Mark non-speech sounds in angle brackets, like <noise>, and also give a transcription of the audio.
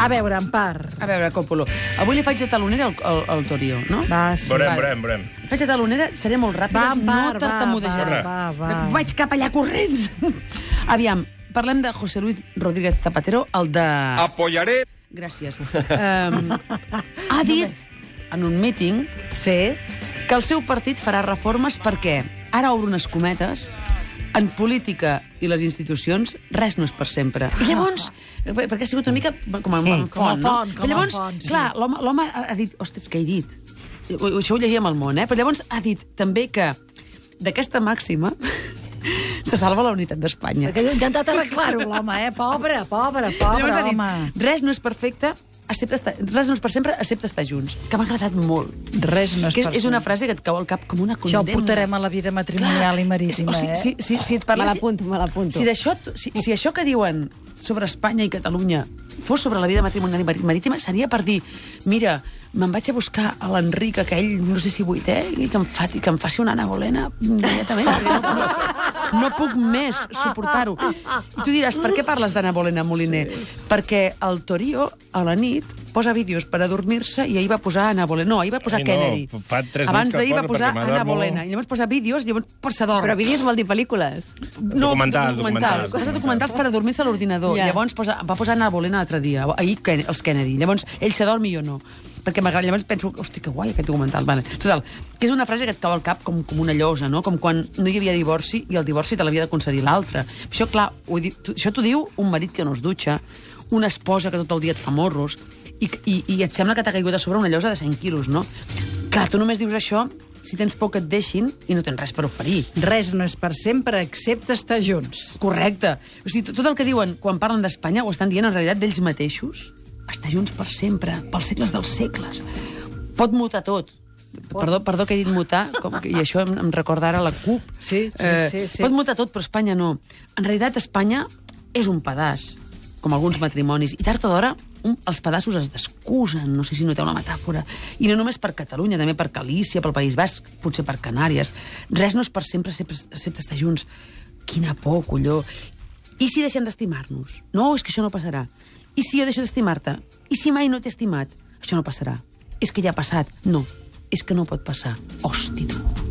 A veure, Empar. A veure, Còpolo, avui li faig de talonera al, al, al Torio, no? Va, sí. Veurem, Va. veurem, veurem. Faig de talonera, seré molt ràpida, Va, Empar, no tartamudejaré. va, va, va. Vaig cap allà corrents. <laughs> Aviam, parlem de José Luis Rodríguez Zapatero, el de... Apoyaré Gràcies. Um, ha <laughs> dit en un míting Sí. que el seu partit farà reformes perquè, ara obro unes cometes, en política i les institucions res no és per sempre. I llavors, perquè ha sigut una mica com amb com font, no? font, com Però llavors, font, sí. clar, l'home ha dit... Ostres, què he dit? Això ho llegíem al món, eh? Però llavors ha dit també que d'aquesta màxima se salva la unitat d'Espanya. Perquè jo he intentat arreglar-ho, l'home, eh? Pobre, pobre, pobre, Llavors ha dit, home. res no és perfecte, excepte estar, res no és per sempre, excepte estar junts. Que m'ha agradat molt. Res no és que per és, és una sempre. frase que et cau al cap com una Això ho condemna. portarem a la vida matrimonial i marítima, o sigui, eh? si, si, si et Me parlessi... l'apunto, me l'apunto. Si, d'això, si, si això que diuen sobre Espanya i Catalunya fos sobre la vida matrimonial i marí- marítima, seria per dir, mira, me'n vaig a buscar a l'Enric aquell, no sé si vuitè, i que em, fa, que em faci una Anna Bolena immediatament, no, no, no puc més suportar-ho. I tu diràs, per què parles d'Anna Bolena, Moliner? Sí. Perquè el Torio, a la nit, posa vídeos per adormir-se i ahir va posar Anna Bolena. No, ahir va posar Ai, no, Kennedy. fa tres Abans d'ahir va posa, posar m'adormo. Bolena. I llavors posa vídeos, llavors per s'adorm. Però vídeos vol dir pel·lícules. No, Documentals, documentals. documentals. Posa documentals per adormir-se a l'ordinador. Ja. Llavors posa, va posar Anna Bolena l'altre dia, ahir els Kennedy. Llavors ell s'adorm i jo no perquè m'agrada. Llavors penso, hosti, que guai aquest documental. Vale. Total, que és una frase que et cau al cap com, com una llosa, no? Com quan no hi havia divorci i el divorci te l'havia de concedir l'altre. Això, clar, ho, això t'ho diu un marit que no es dutxa, una esposa que tot el dia et fa morros, i, i, i et sembla que t'ha caigut a sobre una llosa de 100 quilos, no? Clar, tu només dius això si tens por que et deixin i no tens res per oferir. Res no és per sempre, excepte estar junts. Correcte. O sigui, tot el que diuen quan parlen d'Espanya ho estan dient en realitat d'ells mateixos. Estar junts per sempre, pels segles dels segles. Pot mutar tot. Perdó, perdó que he dit mutar, com que, i això em, em recorda ara la CUP. Sí, sí, sí, sí. Pot mutar tot, però Espanya no. En realitat, Espanya és un pedaç, com alguns matrimonis, i tard o d'hora un, els pedaços es descusen, no sé si noteu la metàfora, i no només per Catalunya, també per Galícia, pel País Basc, potser per Canàries. Res no és per sempre, sempre excepte estar junts. Quina por, colló. I si deixem d'estimar-nos? No, és que això no passarà. I si jo deixo d'estimar-te? I si mai no t'he estimat? Això no passarà. És que ja ha passat. No, és que no pot passar. Hosti, tu.